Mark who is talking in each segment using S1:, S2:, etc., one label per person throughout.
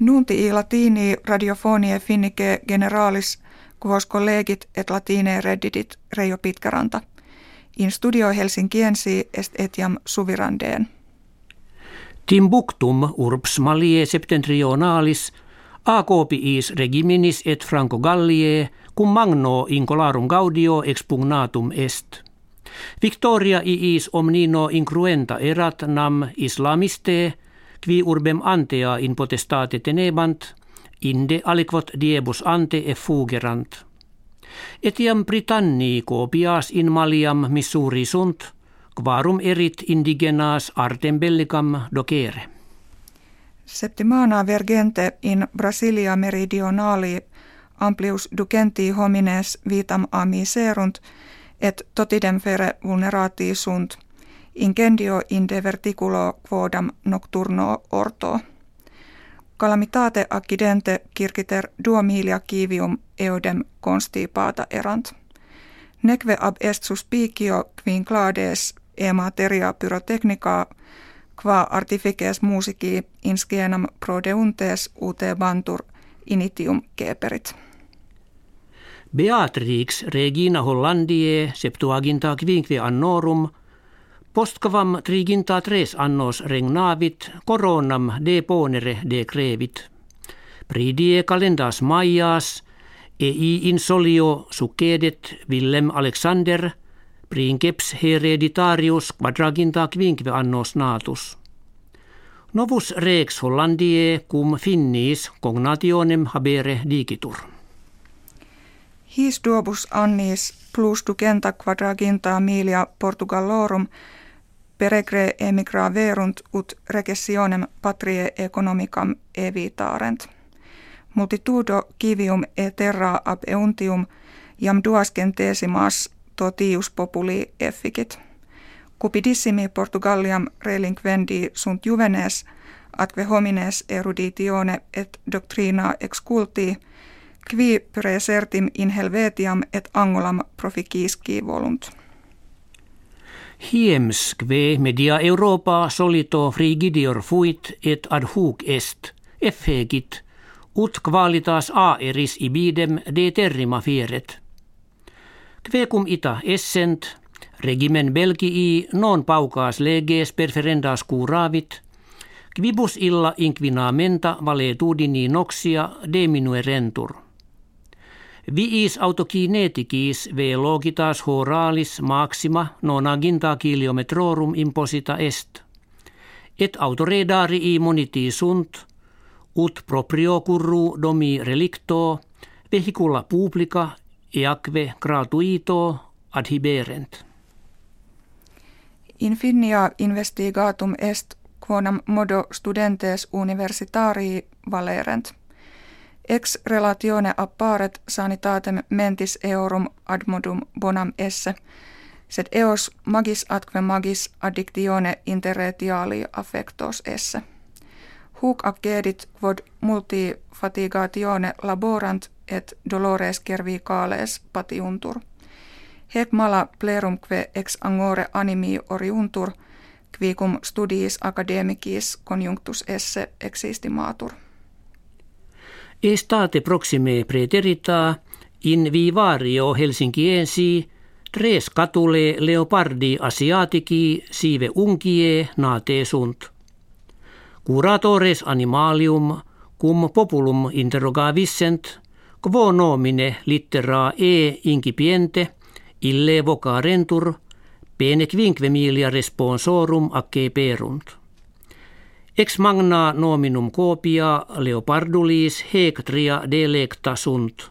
S1: Nunti i latini radiofonie finnike generalis quos collegit et latine reddidit Reijo Pitkäranta. In studio Helsinkiensi est etiam suvirandeen.
S2: Timbuktum urbs malie septentrionalis acopiis regiminis et Franco Gallie cum magno incolarum gaudio expugnatum est. Victoria iis omnino incruenta erat nam islamiste qui urbem antea in potestate tenebant, inde aliquot diebus ante e fugerant. Etiam Britanni copias in maliam missuri sunt, quarum erit indigenas artem bellicam docere.
S1: Septimana vergente in Brasilia meridionali amplius ducenti homines vitam amiserunt et totidem fere vulnerati sunt – incendio in de verticulo quodam nocturno orto. Calamitate accidente circiter duo milia kivium eodem constipata erant. Neque ab est suspicio quin clades e materia pyrotechnica qua artifices musici in scenam prodeuntes ute bantur initium keperit.
S2: Beatrix regina Hollandie septuaginta quinque annorum – Postkavam triginta tres annos regnavit, coronam de ponere de crevit. Pridie kalendas maias, ei in solio sucedet Willem Alexander, princeps hereditarius quadraginta quinque annos natus. Novus rex Hollandie cum finnis cognationem habere digitur.
S1: His duobus annis plus ducenta quadraginta milia Portugallorum peregre emigra verunt ut recessionem patrie economicam evitarent. Multitudo kivium e terra ab euntium jam duascentesimas totius populi efficit. Cupidissimi Portugaliam relinquendi sunt juvenes atque homines eruditione et doctrina exculti, qui presertim in helvetiam et angolam proficisci volunt.
S2: Hiems kve media Europa solito frigidior fuit et ad hoc est, effegit, ut qualitas aeris ibidem de terrima fieret. Kve cum ita essent, regimen Belgii non paukas leges perferendas curavit, quibus illa inquinamenta valetudini noxia diminuerentur. Viis autokinetikis velogitas horalis maxima nonaginta kilometrorum imposita est. Et autoredarii moniti sunt, ut proprio curru domi relicto, vehicula publica eacve gratuito adhiberent.
S1: Infinia investigatum est quonam modo studentes universitarii valerent – Ex relatione apparet sanitatem mentis eorum admodum bonam esse, sed eos magis atque magis addictione interretiali affectos esse. Huc accedit quod multi fatigatione laborant et dolores cervicales patiuntur. Hec mala plerumque ex angore animi oriuntur, quicum studiis academicis conjunctus esse existimatur.
S2: Estate proxime preterita in vivario Helsinkiensi tres catule leopardi asiatici sive unkie nate sunt. Curatores animalium cum populum interrogavissent, quo nomine littera e incipiente ille vocarentur pene quinquemilia responsorum acce perunt. Ex magna nominum copia leopardulis hectria delecta sunt.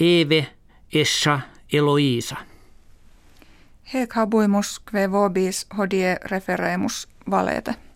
S2: Eve, Essa, Eloisa.
S1: Hec habuimus kve vobis hodie referemus valete.